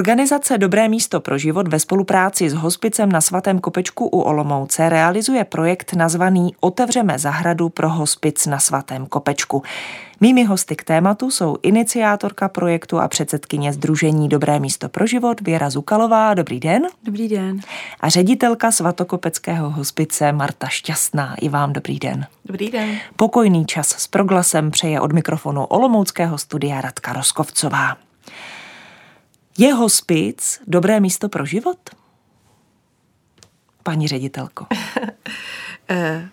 Organizace Dobré místo pro život ve spolupráci s hospicem na Svatém Kopečku u Olomouce realizuje projekt nazvaný Otevřeme zahradu pro hospic na Svatém Kopečku. Mými hosty k tématu jsou iniciátorka projektu a předsedkyně Združení Dobré místo pro život Věra Zukalová. Dobrý den. Dobrý den. A ředitelka Svatokopeckého hospice Marta Šťastná. I vám dobrý den. Dobrý den. Pokojný čas s proglasem přeje od mikrofonu Olomouckého studia Radka Roskovcová. Je hospic dobré místo pro život? Paní ředitelko. Eh,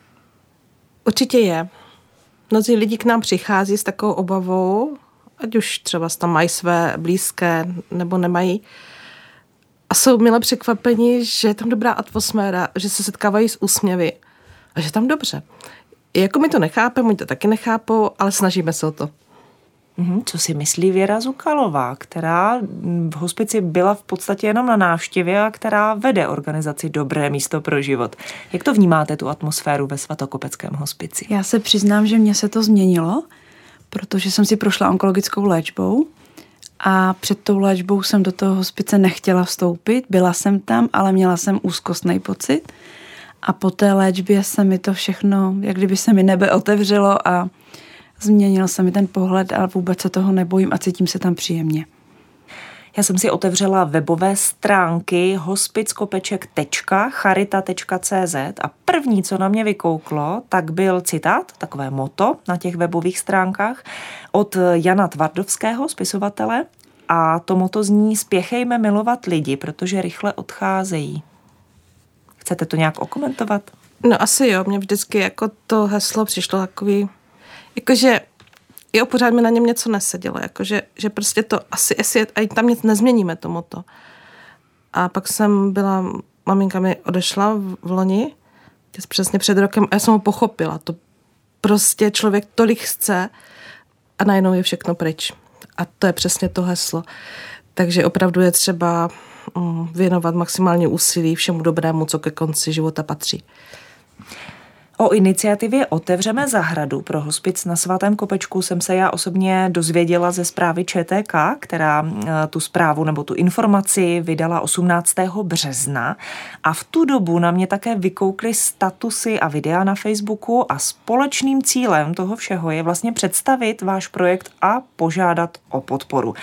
určitě je. Mnozí lidi k nám přichází s takovou obavou, ať už třeba tam mají své blízké nebo nemají. A jsou milé překvapení, že je tam dobrá atmosféra, že se setkávají s úsměvy a že tam dobře. Jako my to nechápeme, oni to taky nechápou, ale snažíme se o to. Mhm, co si myslí Věra Zukalová, která v hospici byla v podstatě jenom na návštěvě a která vede organizaci Dobré místo pro život. Jak to vnímáte, tu atmosféru ve Svatokopeckém hospici? Já se přiznám, že mě se to změnilo, protože jsem si prošla onkologickou léčbou a před tou léčbou jsem do toho hospice nechtěla vstoupit. Byla jsem tam, ale měla jsem úzkostný pocit. A po té léčbě se mi to všechno, jak kdyby se mi nebe otevřelo a Změnil se mi ten pohled, ale vůbec se toho nebojím a cítím se tam příjemně. Já jsem si otevřela webové stránky hospickopeček.charita.cz a první, co na mě vykouklo, tak byl citát, takové moto na těch webových stránkách od Jana Tvardovského, spisovatele, a to moto zní spěchejme milovat lidi, protože rychle odcházejí. Chcete to nějak okomentovat? No asi jo, mě vždycky jako to heslo přišlo takový jakože jo, pořád mi na něm něco nesedělo, jakože že prostě to asi, asi ani tam nic nezměníme tomuto. A pak jsem byla, maminka mi odešla v, v loni, přesně před rokem, a já jsem ho pochopila. To prostě člověk tolik chce a najednou je všechno pryč. A to je přesně to heslo. Takže opravdu je třeba mm, věnovat maximálně úsilí všemu dobrému, co ke konci života patří. O iniciativě Otevřeme zahradu pro hospic na svatém Kopečku jsem se já osobně dozvěděla ze zprávy ČTK, která tu zprávu nebo tu informaci vydala 18. března a v tu dobu na mě také vykoukly statusy a videa na Facebooku a společným cílem toho všeho je vlastně představit váš projekt a požádat o podporu.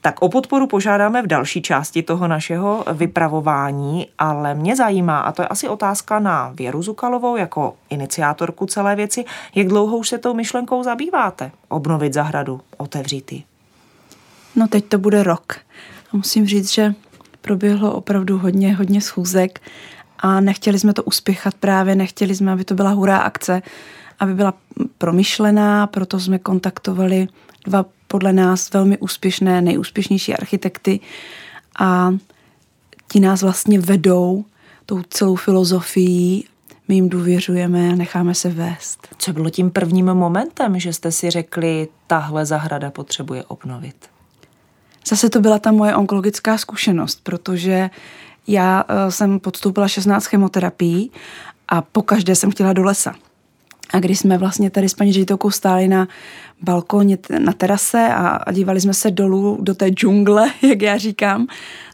Tak o podporu požádáme v další části toho našeho vypravování, ale mě zajímá, a to je asi otázka na Věru Zukalovou jako iniciátorku celé věci, jak dlouho už se tou myšlenkou zabýváte? Obnovit zahradu, otevřít ji? No teď to bude rok. A musím říct, že proběhlo opravdu hodně, hodně schůzek a nechtěli jsme to uspěchat právě, nechtěli jsme, aby to byla hurá akce, aby byla promyšlená, proto jsme kontaktovali dva podle nás velmi úspěšné, nejúspěšnější architekty a ti nás vlastně vedou tou celou filozofií, my jim důvěřujeme a necháme se vést. Co bylo tím prvním momentem, že jste si řekli, tahle zahrada potřebuje obnovit? Zase to byla ta moje onkologická zkušenost, protože já eh, jsem podstoupila 16 chemoterapií a po každé jsem chtěla do lesa. A když jsme vlastně tady s paní ředitelkou stáli na balkoně, na terase a, a dívali jsme se dolů do té džungle, jak já říkám,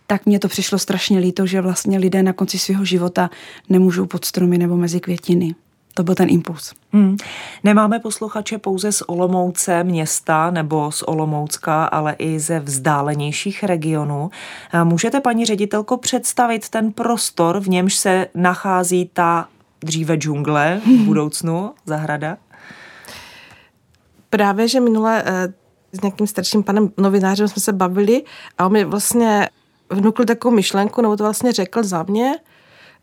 tak mně to přišlo strašně líto, že vlastně lidé na konci svého života nemůžou pod stromy nebo mezi květiny. To byl ten impuls. Hmm. Nemáme posluchače pouze z Olomouce města nebo z Olomoucka, ale i ze vzdálenějších regionů. Můžete, paní ředitelko, představit ten prostor, v němž se nachází ta dříve džungle, v budoucnu zahrada? Právě, že minule eh, s nějakým starším panem novinářem jsme se bavili a on mi vlastně vnukl takovou myšlenku, nebo to vlastně řekl za mě,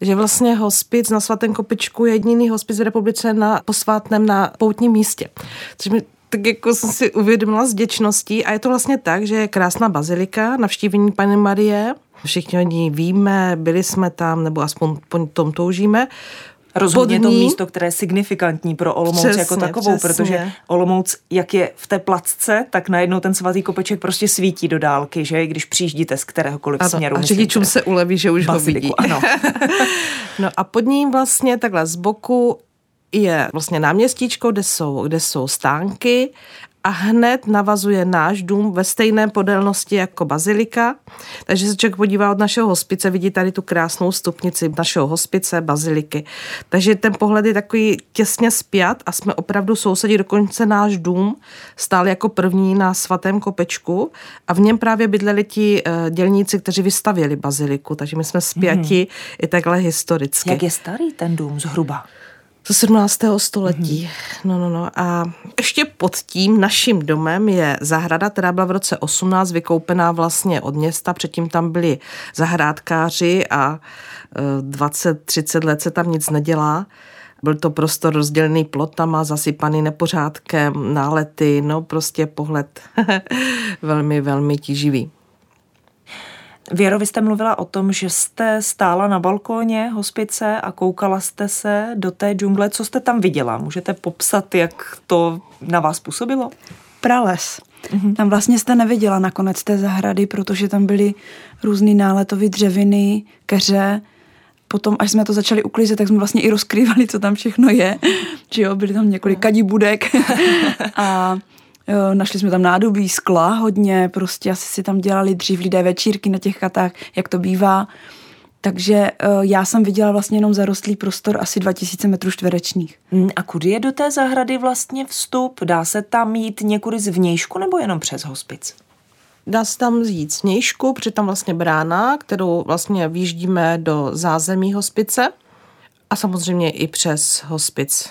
že vlastně hospic na svatém Kopičku je jediný hospic v republice na posvátném na poutním místě. Což mi tak jako jsem si uvědomila s děčností a je to vlastně tak, že je krásná bazilika, navštívení Pany Marie, všichni o ní víme, byli jsme tam, nebo aspoň po tom toužíme. Rozhodně to místo, které je signifikantní pro Olomouc přesně, jako takovou, přesně. protože Olomouc, jak je v té placce, tak najednou ten svatý kopeček prostě svítí do dálky, že když přijíždíte z kteréhokoliv ano, směru. A řidičům se uleví, že už basiliku, ho vidí. Ano. no a pod ním vlastně takhle z boku je vlastně náměstíčko, kde jsou, kde jsou stánky a hned navazuje náš dům ve stejné podélnosti jako bazilika. Takže se člověk podívá od našeho hospice, vidí tady tu krásnou stupnici našeho hospice, baziliky. Takže ten pohled je takový těsně spjat a jsme opravdu sousedí, dokonce náš dům stál jako první na svatém kopečku a v něm právě bydleli ti eh, dělníci, kteří vystavěli baziliku, takže my jsme spjati hmm. i takhle historicky. Jak je starý ten dům zhruba? Z 17. století. Mm-hmm. No, no, no. A ještě pod tím naším domem je zahrada, která byla v roce 18 vykoupená vlastně od města. Předtím tam byli zahrádkáři a 20-30 e, let se tam nic nedělá. Byl to prostor rozdělený plotama, zasypaný nepořádkem, nálety, no prostě pohled velmi, velmi tíživý. Věro, vy jste mluvila o tom, že jste stála na balkóně hospice a koukala jste se do té džungle. Co jste tam viděla? Můžete popsat, jak to na vás působilo? Prales. Mm-hmm. Tam vlastně jste neviděla nakonec té zahrady, protože tam byly různý náletové dřeviny, keře. Potom, až jsme to začali uklízet, tak jsme vlastně i rozkrývali, co tam všechno je. že jo, byly tam několik kadibudek. a našli jsme tam nádobí, skla hodně, prostě asi si tam dělali dřív lidé večírky na těch chatách, jak to bývá. Takže eh, já jsem viděla vlastně jenom zarostlý prostor asi 2000 metrů čtverečních. Hmm, a kudy je do té zahrady vlastně vstup? Dá se tam jít někudy z vnějšku nebo jenom přes hospic? Dá se tam jít z vnějšku, protože tam vlastně brána, kterou vlastně výjíždíme do zázemí hospice a samozřejmě i přes hospic.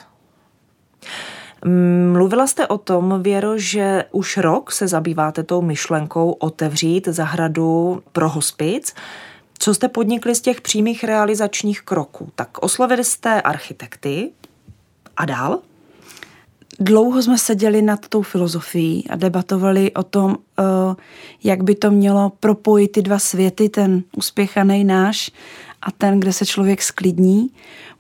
Mluvila jste o tom, Věro, že už rok se zabýváte tou myšlenkou otevřít zahradu pro hospic. Co jste podnikli z těch přímých realizačních kroků? Tak oslovili jste architekty a dál? Dlouho jsme seděli nad tou filozofií a debatovali o tom, eh, jak by to mělo propojit ty dva světy, ten uspěchaný náš a ten, kde se člověk sklidní.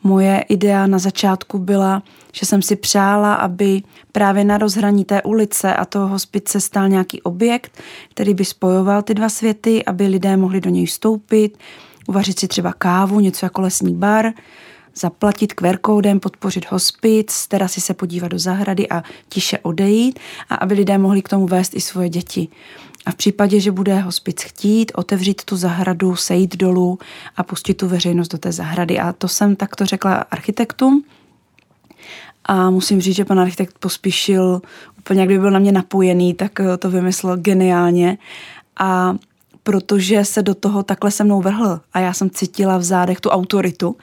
Moje idea na začátku byla, že jsem si přála, aby právě na rozhraní té ulice a toho hospice stál nějaký objekt, který by spojoval ty dva světy, aby lidé mohli do něj vstoupit, uvařit si třeba kávu, něco jako lesní bar, zaplatit QR kódem, podpořit hospic, teda si se podívat do zahrady a tiše odejít a aby lidé mohli k tomu vést i svoje děti. A v případě, že bude hospic chtít, otevřít tu zahradu, sejít dolů a pustit tu veřejnost do té zahrady. A to jsem takto řekla architektům. A musím říct, že pan architekt pospíšil úplně, jak by byl na mě napojený, tak eh, to vymyslel geniálně. A protože se do toho takhle se mnou vrhl a já jsem cítila v zádech tu autoritu,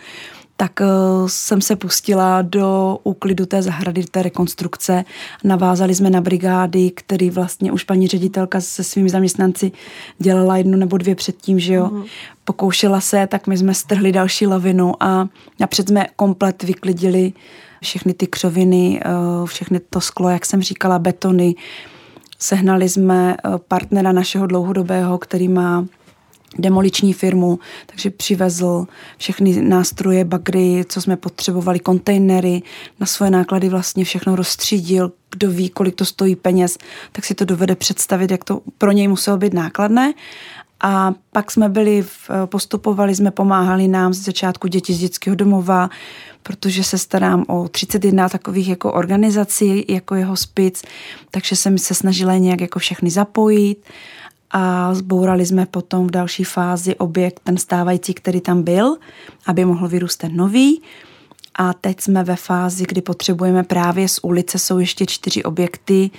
tak uh, jsem se pustila do úklidu té zahrady, té rekonstrukce. Navázali jsme na brigády, který vlastně už paní ředitelka se svými zaměstnanci dělala jednu nebo dvě předtím, že jo. Uh-huh. Pokoušela se, tak my jsme strhli další lavinu a napřed jsme komplet vyklidili všechny ty křoviny, uh, všechny to sklo, jak jsem říkala, betony. Sehnali jsme uh, partnera našeho dlouhodobého, který má demoliční firmu, takže přivezl všechny nástroje, bagry, co jsme potřebovali, kontejnery, na svoje náklady vlastně všechno rozstřídil, kdo ví, kolik to stojí peněz, tak si to dovede představit, jak to pro něj muselo být nákladné. A pak jsme byli, postupovali jsme, pomáhali nám z začátku děti z dětského domova, protože se starám o 31 takových jako organizací, jako jeho spic, takže jsem se snažila nějak jako všechny zapojit a zbourali jsme potom v další fázi objekt, ten stávající, který tam byl, aby mohl vyrůst nový. A teď jsme ve fázi, kdy potřebujeme právě z ulice, jsou ještě čtyři objekty,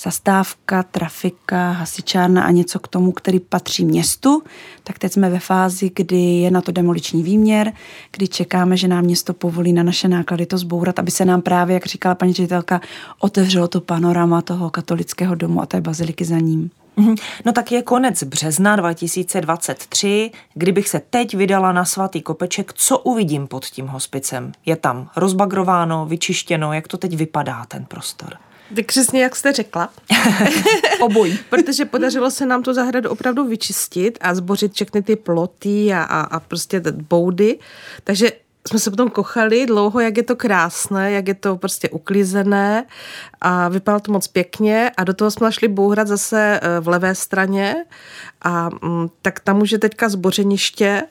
zastávka, trafika, hasičárna a něco k tomu, který patří městu. Tak teď jsme ve fázi, kdy je na to demoliční výměr, kdy čekáme, že nám město povolí na naše náklady to zbourat, aby se nám právě, jak říkala paní ředitelka, otevřelo to panorama toho katolického domu a té baziliky za ním. Mhm. No tak je konec března 2023. Kdybych se teď vydala na svatý kopeček, co uvidím pod tím hospicem? Je tam rozbagrováno, vyčištěno, jak to teď vypadá ten prostor? Tak přesně jak jste řekla. Obojí. Protože podařilo se nám tu zahradu opravdu vyčistit a zbořit všechny ty ploty a, a, a prostě boudy. Takže jsme se potom kochali dlouho, jak je to krásné, jak je to prostě uklízené a vypadalo to moc pěkně a do toho jsme šli bouhrat zase eh, v levé straně a mm, tak tam už je teďka zbořeniště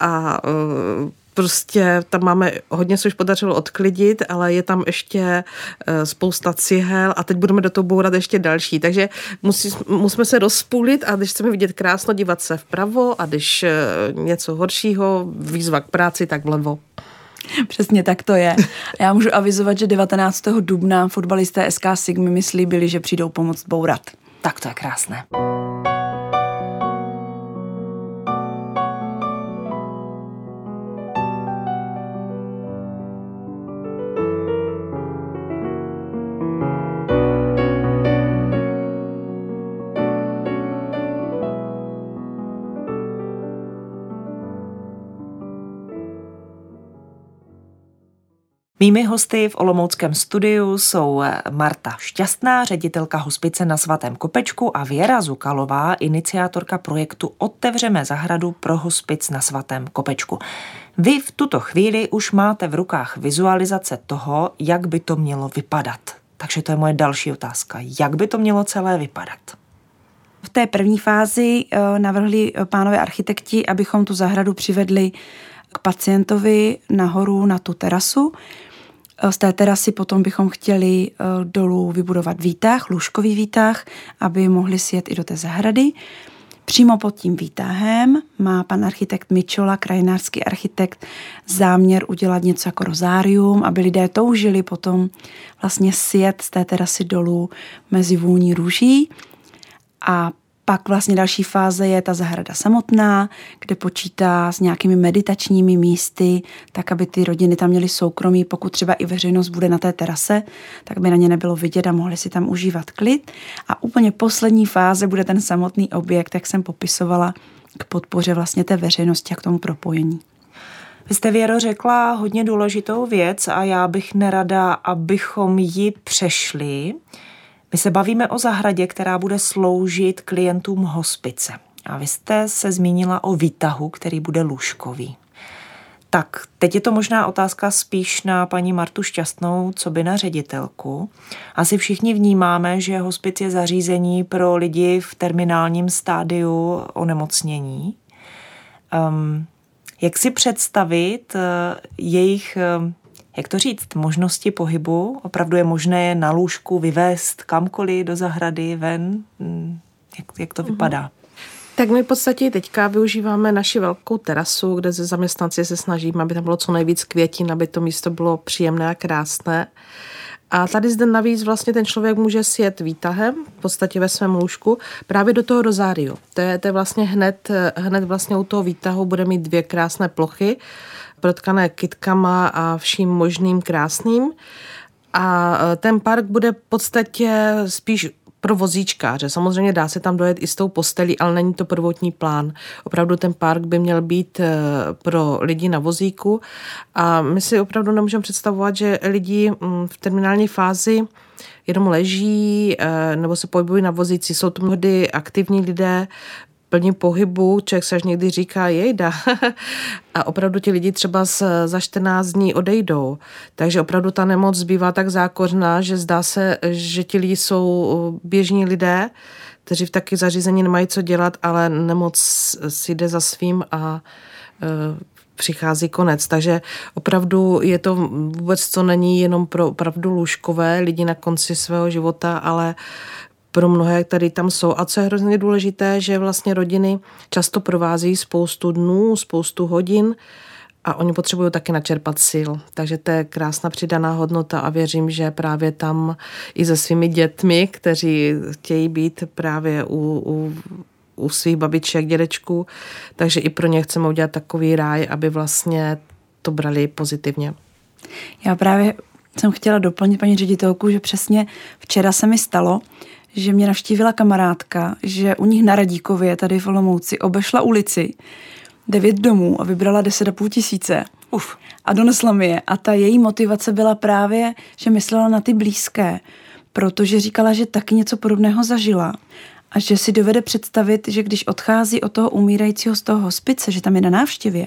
a eh, prostě tam máme, hodně se už podařilo odklidit, ale je tam ještě eh, spousta cihel a teď budeme do toho bourat ještě další. Takže musí, musíme se rozpůlit a když chceme vidět krásno, dívat se vpravo a když něco horšího, výzva k práci, tak vlevo. Přesně tak to je. Já můžu avizovat, že 19. dubna fotbalisté SK Sigmy mi slíbili, že přijdou pomoct bourat. Tak to je krásné. Mými hosty v Olomouckém studiu jsou Marta Šťastná, ředitelka hospice na Svatém Kopečku a Věra Zukalová, iniciátorka projektu Otevřeme zahradu pro hospic na Svatém Kopečku. Vy v tuto chvíli už máte v rukách vizualizace toho, jak by to mělo vypadat. Takže to je moje další otázka. Jak by to mělo celé vypadat? V té první fázi eh, navrhli pánové architekti, abychom tu zahradu přivedli k pacientovi nahoru na tu terasu. Z té terasy potom bychom chtěli eh, dolů vybudovat výtah, lůžkový výtah, aby mohli sjet i do té zahrady. Přímo pod tím výtahem má pan architekt Mičola, krajinářský architekt, záměr udělat něco jako rozárium, aby lidé toužili potom vlastně sjet z té terasy dolů mezi vůní růží. A pak vlastně další fáze je ta zahrada samotná, kde počítá s nějakými meditačními místy, tak aby ty rodiny tam měly soukromí, pokud třeba i veřejnost bude na té terase, tak by na ně nebylo vidět a mohli si tam užívat klid. A úplně poslední fáze bude ten samotný objekt, jak jsem popisovala, k podpoře vlastně té veřejnosti a k tomu propojení. Vy jste, Věro, řekla hodně důležitou věc a já bych nerada, abychom ji přešli. My se bavíme o zahradě, která bude sloužit klientům hospice. A vy jste se zmínila o výtahu, který bude lůžkový. Tak, teď je to možná otázka spíš na paní Martu Šťastnou, co by na ředitelku. Asi všichni vnímáme, že hospic je zařízení pro lidi v terminálním stádiu onemocnění. Um, jak si představit uh, jejich uh, jak to říct, možnosti pohybu. Opravdu je možné na lůžku vyvést kamkoliv do zahrady, ven. Hmm, jak, jak to mhm. vypadá? Tak my v podstatě teďka využíváme naši velkou terasu, kde ze zaměstnanci se snažíme, aby tam bylo co nejvíc květin, aby to místo bylo příjemné a krásné. A tady zde navíc vlastně ten člověk může sjet výtahem, v podstatě ve svém lůžku, právě do toho rozáriu. To je, to je vlastně hned, hned vlastně u toho výtahu bude mít dvě krásné plochy, protkané kytkama a vším možným krásným. A e, ten park bude v podstatě spíš pro vozíčkáře. Samozřejmě dá se tam dojet i s tou postelí, ale není to prvotní plán. Opravdu ten park by měl být e, pro lidi na vozíku a my si opravdu nemůžeme představovat, že lidi mm, v terminální fázi jenom leží e, nebo se pohybují na vozíci. Jsou to mnohdy aktivní lidé, plní pohybu, člověk se až někdy říká jejda a opravdu ti lidi třeba za 14 dní odejdou. Takže opravdu ta nemoc bývá tak zákořná, že zdá se, že ti lidi jsou běžní lidé, kteří v taky zařízení nemají co dělat, ale nemoc si jde za svým a e, přichází konec. Takže opravdu je to vůbec, co není jenom pro opravdu lůžkové lidi na konci svého života, ale pro mnohé, které tam jsou. A co je hrozně důležité, že vlastně rodiny často provází spoustu dnů, spoustu hodin a oni potřebují taky načerpat sil. Takže to je krásná přidaná hodnota a věřím, že právě tam i se svými dětmi, kteří chtějí být právě u, u u svých babiček, dědečků, takže i pro ně chceme udělat takový ráj, aby vlastně to brali pozitivně. Já právě jsem chtěla doplnit paní ředitelku, že přesně včera se mi stalo, že mě navštívila kamarádka, že u nich na Radíkově tady v Olomouci obešla ulici, devět domů a vybrala deset a půl tisíce. Uf. A donesla mi je. A ta její motivace byla právě, že myslela na ty blízké, protože říkala, že taky něco podobného zažila a že si dovede představit, že když odchází od toho umírajícího z toho hospice, že tam je na návštěvě,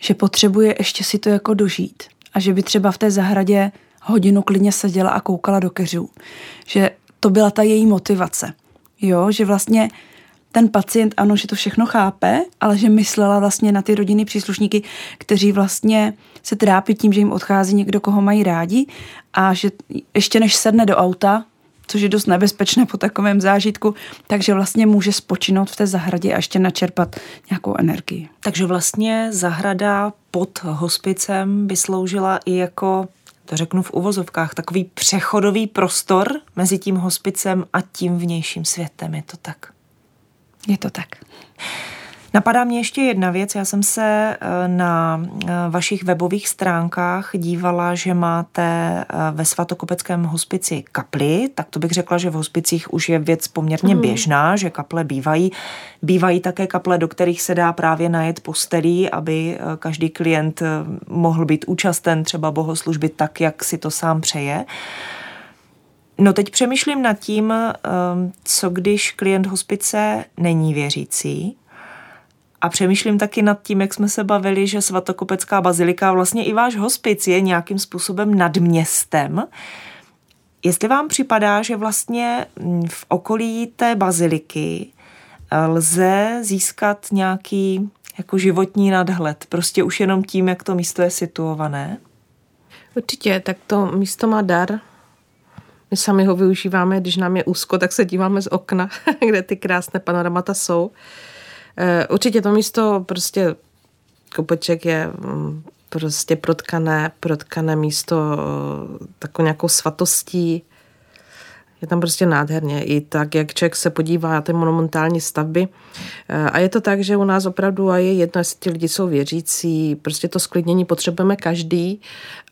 že potřebuje ještě si to jako dožít a že by třeba v té zahradě hodinu klidně seděla a koukala do keřů. Že to byla ta její motivace. Jo, že vlastně ten pacient, ano, že to všechno chápe, ale že myslela vlastně na ty rodiny příslušníky, kteří vlastně se trápí tím, že jim odchází někdo, koho mají rádi a že ještě než sedne do auta, což je dost nebezpečné po takovém zážitku, takže vlastně může spočinout v té zahradě a ještě načerpat nějakou energii. Takže vlastně zahrada pod hospicem by sloužila i jako to řeknu v uvozovkách, takový přechodový prostor mezi tím hospicem a tím vnějším světem. Je to tak? Je to tak. Napadá mě ještě jedna věc. Já jsem se eh, na eh, vašich webových stránkách dívala, že máte eh, ve svatokopeckém hospici kapli, tak to bych řekla, že v hospicích už je věc poměrně mm. běžná, že kaple bývají. Bývají také kaple, do kterých se dá právě najet postelí, aby každý klient mohl být účasten třeba bohoslužby tak, jak si to sám přeje. No teď přemýšlím nad tím, co když klient hospice není věřící, a přemýšlím taky nad tím, jak jsme se bavili, že svatokopecká bazilika, vlastně i váš hospic je nějakým způsobem nad městem. Jestli vám připadá, že vlastně v okolí té baziliky eh, lze získat nějaký jako životní nadhled, prostě už jenom tím, jak to místo je situované? Určitě, tak to místo má dar. My sami ho využíváme, když nám je úzko, tak se díváme z okna, kde ty krásné panoramata jsou. Eh, určitě to místo prostě kopeček je mm, prostě protkané, protkané místo eh, takovou nějakou svatostí, je tam prostě nádherně. I tak, jak člověk se podívá na ty monumentální stavby. Eh, a je to tak, že u nás opravdu a je jedno, jestli ti lidi jsou věřící, prostě to sklidnění potřebujeme každý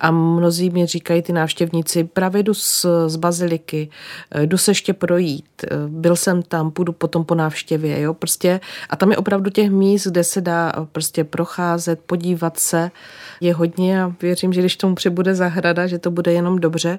a mnozí mi říkají ty návštěvníci, právě jdu z, z baziliky, eh, jdu se ještě projít, eh, byl jsem tam, půjdu potom po návštěvě, jo, prostě a tam je opravdu těch míst, kde se dá prostě procházet, podívat se, je hodně a věřím, že když tomu přibude zahrada, že to bude jenom dobře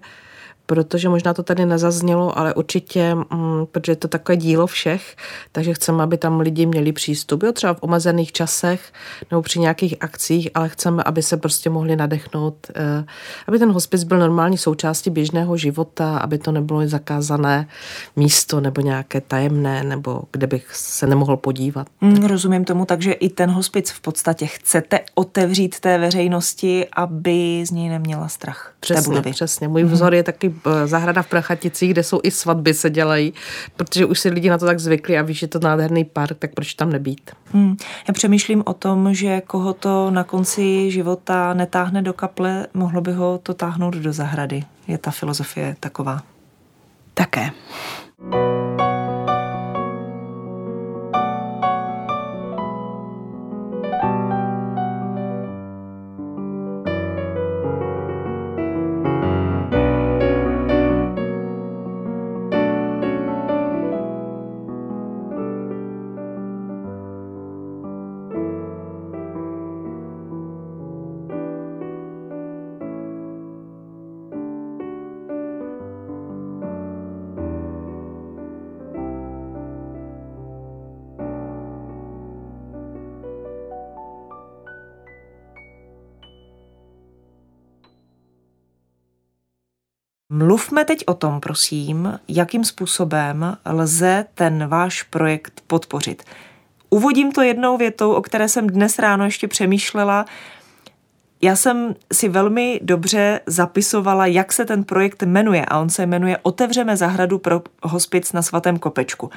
protože možná to tady nezaznělo, ale určitě, mm, protože je to takové dílo všech, takže chceme, aby tam lidi měli přístup, jo, třeba v omezených časech nebo při nějakých akcích, ale chceme, aby se prostě mohli nadechnout, eh, aby ten hospic byl normální součástí běžného života, aby to nebylo zakázané místo nebo nějaké tajemné, nebo kde bych se nemohl podívat. Mm, rozumím tomu, takže i ten hospic v podstatě chcete otevřít té veřejnosti, aby z něj neměla strach. Přesně, přesně. Můj vzor je taky zahrada v Prachaticích, kde jsou i svatby se dělají, protože už si lidi na to tak zvykli a víš, že to nádherný park, tak proč tam nebýt? Hmm. Já přemýšlím o tom, že koho to na konci života netáhne do kaple, mohlo by ho to táhnout do zahrady. Je ta filozofie taková. Také. Mluvme teď o tom, prosím, jakým způsobem lze ten váš projekt podpořit. Uvodím to jednou větou, o které jsem dnes ráno ještě přemýšlela. Já jsem si velmi dobře zapisovala, jak se ten projekt jmenuje a on se jmenuje Otevřeme zahradu pro hospic na svatém kopečku.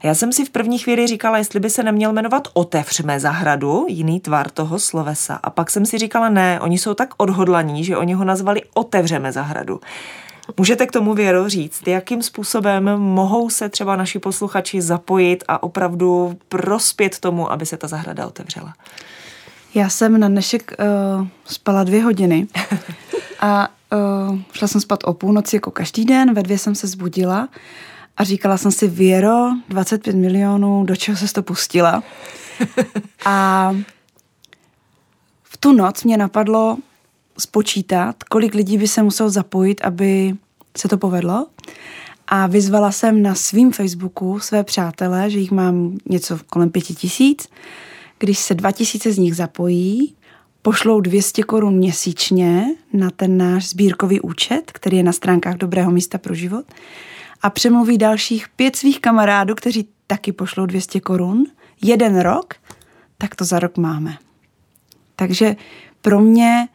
A já jsem si v první chvíli říkala, jestli by se neměl jmenovat Otevřeme zahradu, jiný tvar toho slovesa. A pak jsem si říkala, ne, oni jsou tak odhodlaní, že oni ho nazvali Otevřeme zahradu. Můžete k tomu Věro říct, jakým způsobem mohou se třeba naši posluchači zapojit a opravdu prospět tomu, aby se ta zahrada otevřela? Já jsem na dnešek uh, spala dvě hodiny a uh, šla jsem spát o půlnoci jako každý den, ve dvě jsem se zbudila a říkala jsem si, Věro, 25 milionů, do čeho se to pustila? a v tu noc mě napadlo, spočítat, kolik lidí by se muselo zapojit, aby se to povedlo. A vyzvala jsem na svým Facebooku své přátelé, že jich mám něco kolem pěti tisíc. Když se dva tisíce z nich zapojí, pošlou 200 korun měsíčně na ten náš sbírkový účet, který je na stránkách Dobrého místa pro život. a přemluví dalších pět svých kamarádů, kteří taky pošlou 200 korun, jeden rok, tak to za rok máme. Takže pro mě,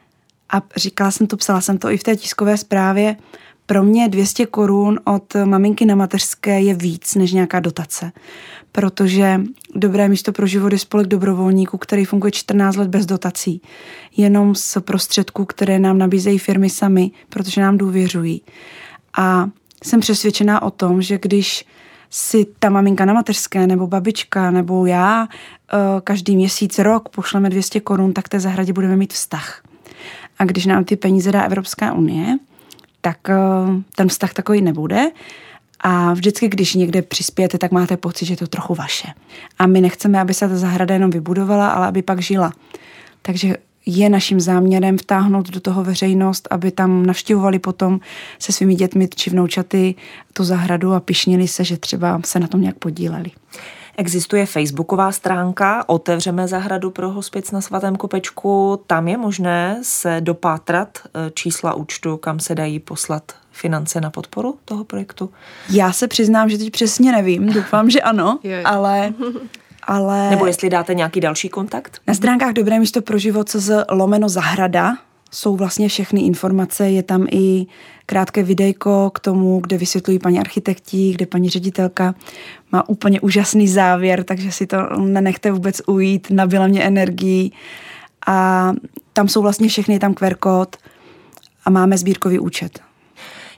a říkala jsem to, psala jsem to i v té tiskové zprávě, pro mě 200 korun od maminky na mateřské je víc než nějaká dotace, protože Dobré místo pro život je spolek dobrovolníků, který funguje 14 let bez dotací, jenom z prostředků, které nám nabízejí firmy sami, protože nám důvěřují. A jsem přesvědčená o tom, že když si ta maminka na mateřské nebo babička nebo já eh, každý měsíc, rok pošleme 200 korun, tak té zahradě budeme mít vztah. A když nám ty peníze dá Evropská unie, tak eh, ten vztah takový nebude. A vždycky, když někde přispějete, tak máte pocit, že je to trochu vaše. A my nechceme, aby se ta zahrada jenom vybudovala, ale aby pak žila. Takže je naším záměrem vtáhnout do toho veřejnost, aby tam navštěvovali potom se svými dětmi či vnoučaty tu zahradu a pišnili se, že třeba se na tom nějak podíleli. Existuje facebooková stránka Otevřeme zahradu pro hospic na svatém Kopečku. Tam je možné se dopátrat e, čísla účtu, kam se dají poslat finance na podporu toho projektu? Já se přiznám, že teď přesně nevím. Doufám, že ano, ale ale... Nebo jestli dáte nějaký další kontakt? Na stránkách Dobré místo pro život z lomeno zahrada jsou vlastně všechny informace. Je tam i krátké videjko k tomu, kde vysvětlují paní architekti, kde paní ředitelka má úplně úžasný závěr, takže si to nenechte vůbec ujít, nabila mě energii. A tam jsou vlastně všechny, tam QR kód a máme sbírkový účet.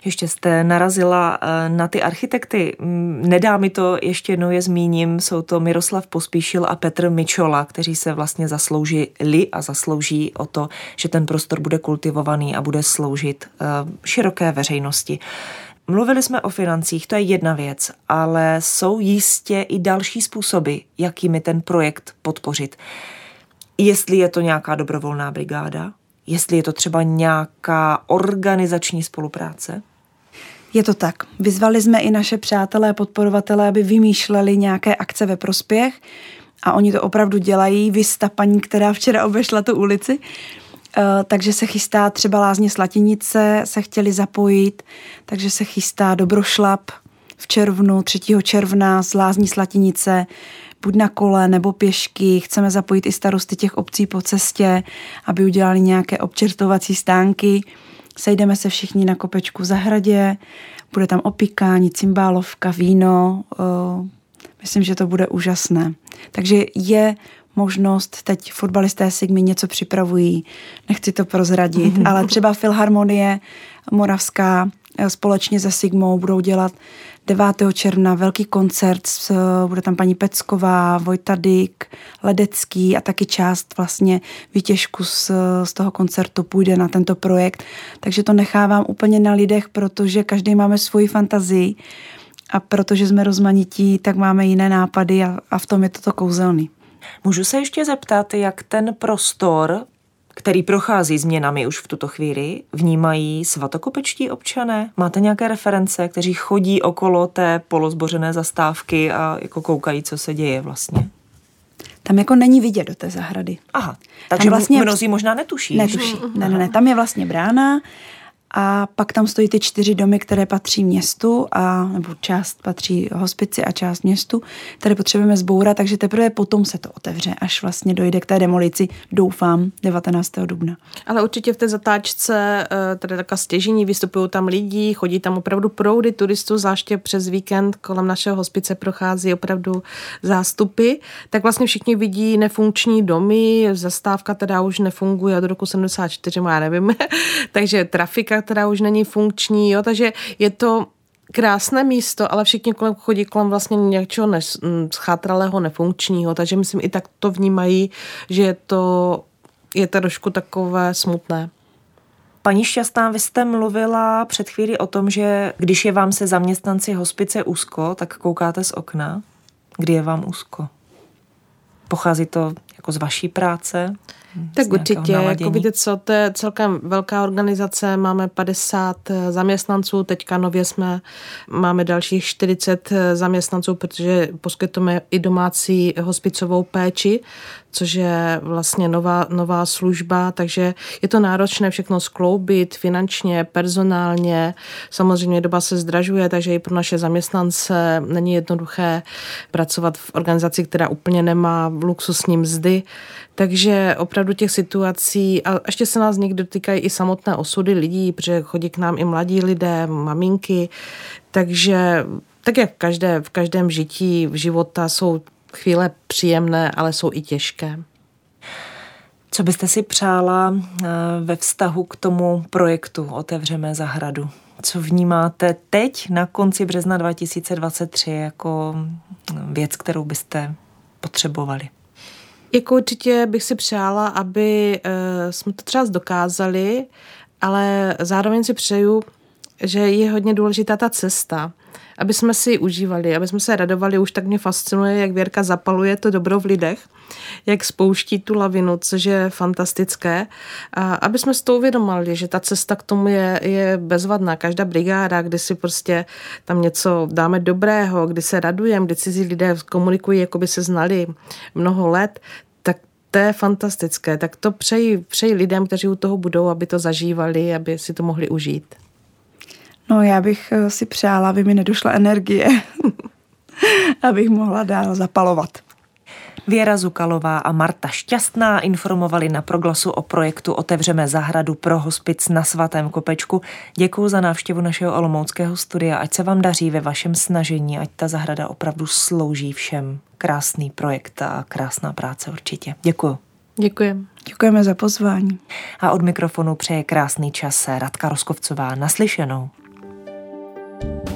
Ještě jste narazila eh, na ty architekty. Nedá mi to, ještě jednou je zmíním, jsou to Miroslav Pospíšil a Petr Mičola, kteří se vlastně zasloužili a zaslouží o to, že ten prostor bude kultivovaný a bude sloužit eh, široké veřejnosti. Mluvili jsme o financích, to je jedna věc, ale jsou jistě i další způsoby, jakými ten projekt podpořit. Jestli je to nějaká dobrovolná brigáda, jestli je to třeba nějaká organizační spolupráce. Je to tak. Vyzvali jsme i naše přátelé podporovatele, aby vymýšleli nějaké akce ve prospěch a oni to opravdu dělají. Vysta paní, která včera obešla tu ulici, takže se chystá třeba Lázně Slatinice, se chtěli zapojit, takže se chystá Dobrošlap v červnu, 3. června z Lázní Slatinice, buď na kole nebo pěšky. Chceme zapojit i starosty těch obcí po cestě, aby udělali nějaké občertovací stánky. Sejdeme se všichni na kopečku v zahradě, bude tam opikání, cymbálovka, víno. Myslím, že to bude úžasné. Takže je možnost, teď fotbalisté Sigmy něco připravují, nechci to prozradit, ale třeba Filharmonie Moravská e, společně se Sigmou budou dělat 9. června velký koncert, bude tam paní Pecková, Vojta Dyk, Ledecký a taky část vlastně výtěžku z, z toho koncertu půjde na tento projekt. Takže to nechávám úplně na lidech, protože každý máme svoji fantazii a protože jsme rozmanití, tak máme jiné nápady a, a v tom je toto kouzelný. Můžu se ještě zeptat, jak ten prostor který prochází změnami už v tuto chvíli, vnímají svatokopečtí občané? Máte nějaké reference, kteří chodí okolo té polozbořené zastávky a jako koukají, co se děje vlastně? Tam jako není vidět do té zahrady. Aha, takže vlastně mnozí možná netuší. Netuší. Ne, ne, ne, tam je vlastně brána a pak tam stojí ty čtyři domy, které patří městu, a, nebo část patří hospici a část městu, které potřebujeme zbourat, takže teprve potom se to otevře, až vlastně dojde k té demolici, doufám, 19. dubna. Ale určitě v té zatáčce, eh, tady taková stěžení, vystupují tam lidi, chodí tam opravdu proudy turistů, zvláště přes víkend kolem našeho hospice prochází opravdu zástupy, tak vlastně všichni vidí nefunkční domy, zastávka teda už nefunguje od roku 74, já nevím, takže trafika která už není funkční, jo, takže je to krásné místo, ale všichni kolem chodí kolem vlastně něčeho ne, schátralého, nefunkčního, takže myslím i tak to vnímají, že je to, je to trošku takové smutné. Paní Šťastná, vy jste mluvila před chvíli o tom, že když je vám se zaměstnanci hospice úzko, tak koukáte z okna. Kdy je vám úzko? Pochází to jako z vaší práce? Tak určitě, jako víte co, to je celkem velká organizace, máme 50 eh, zaměstnanců, teďka nově jsme, máme dalších 40 eh, zaměstnanců, protože poskytujeme i domácí hospicovou péči, což je vlastně nová, nová služba, takže je to náročné všechno skloubit finančně, personálně. Samozřejmě doba se zdražuje, takže i pro naše zaměstnance není jednoduché pracovat v organizaci, která úplně nemá luxusní mzdy. Takže opravdu těch situací, a ještě se nás někdy dotýkají i samotné osudy lidí, protože chodí k nám i mladí lidé, maminky, takže tak jak v, každé, v každém žití v života jsou chvíle příjemné, ale jsou i těžké. Co byste si přála eh, ve vztahu k tomu projektu Otevřeme zahradu? Co vnímáte teď na konci března 2023 jako věc, kterou byste potřebovali? Jako určitě bych si přála, aby eh, jsme to třeba dokázali, ale zároveň si přeju, že je hodně důležitá ta cesta, aby jsme si ji užívali, aby jsme se radovali. Už tak mě fascinuje, jak Věrka zapaluje to dobro v lidech, jak spouští tu lavinu, což je fantastické. A aby jsme si to uvědomili, že ta cesta k tomu je, je bezvadná. Každá brigáda, kdy si prostě tam něco dáme dobrého, kdy se radujeme, kdy cizí lidé komunikují, jako by se znali mnoho let, tak to je fantastické. Tak to přeji, přeji lidem, kteří u toho budou, aby to zažívali, aby si to mohli užít. No já bych eh, si přála, aby mi nedošla energie, abych mohla dál zapalovat. Věra Zukalová a Marta Šťastná informovali na proglasu o projektu Otevřeme zahradu pro hospic na Svatém Kopečku. Děkuji za návštěvu našeho olomouckého studia. Ať se vám daří ve vašem snažení, ať ta zahrada opravdu slouží všem. Krásný projekt a krásná práce určitě. Děkuji. Děkujeme. Děkujeme za pozvání. A od mikrofonu přeje krásný čas Radka Roskovcová. Naslyšenou. you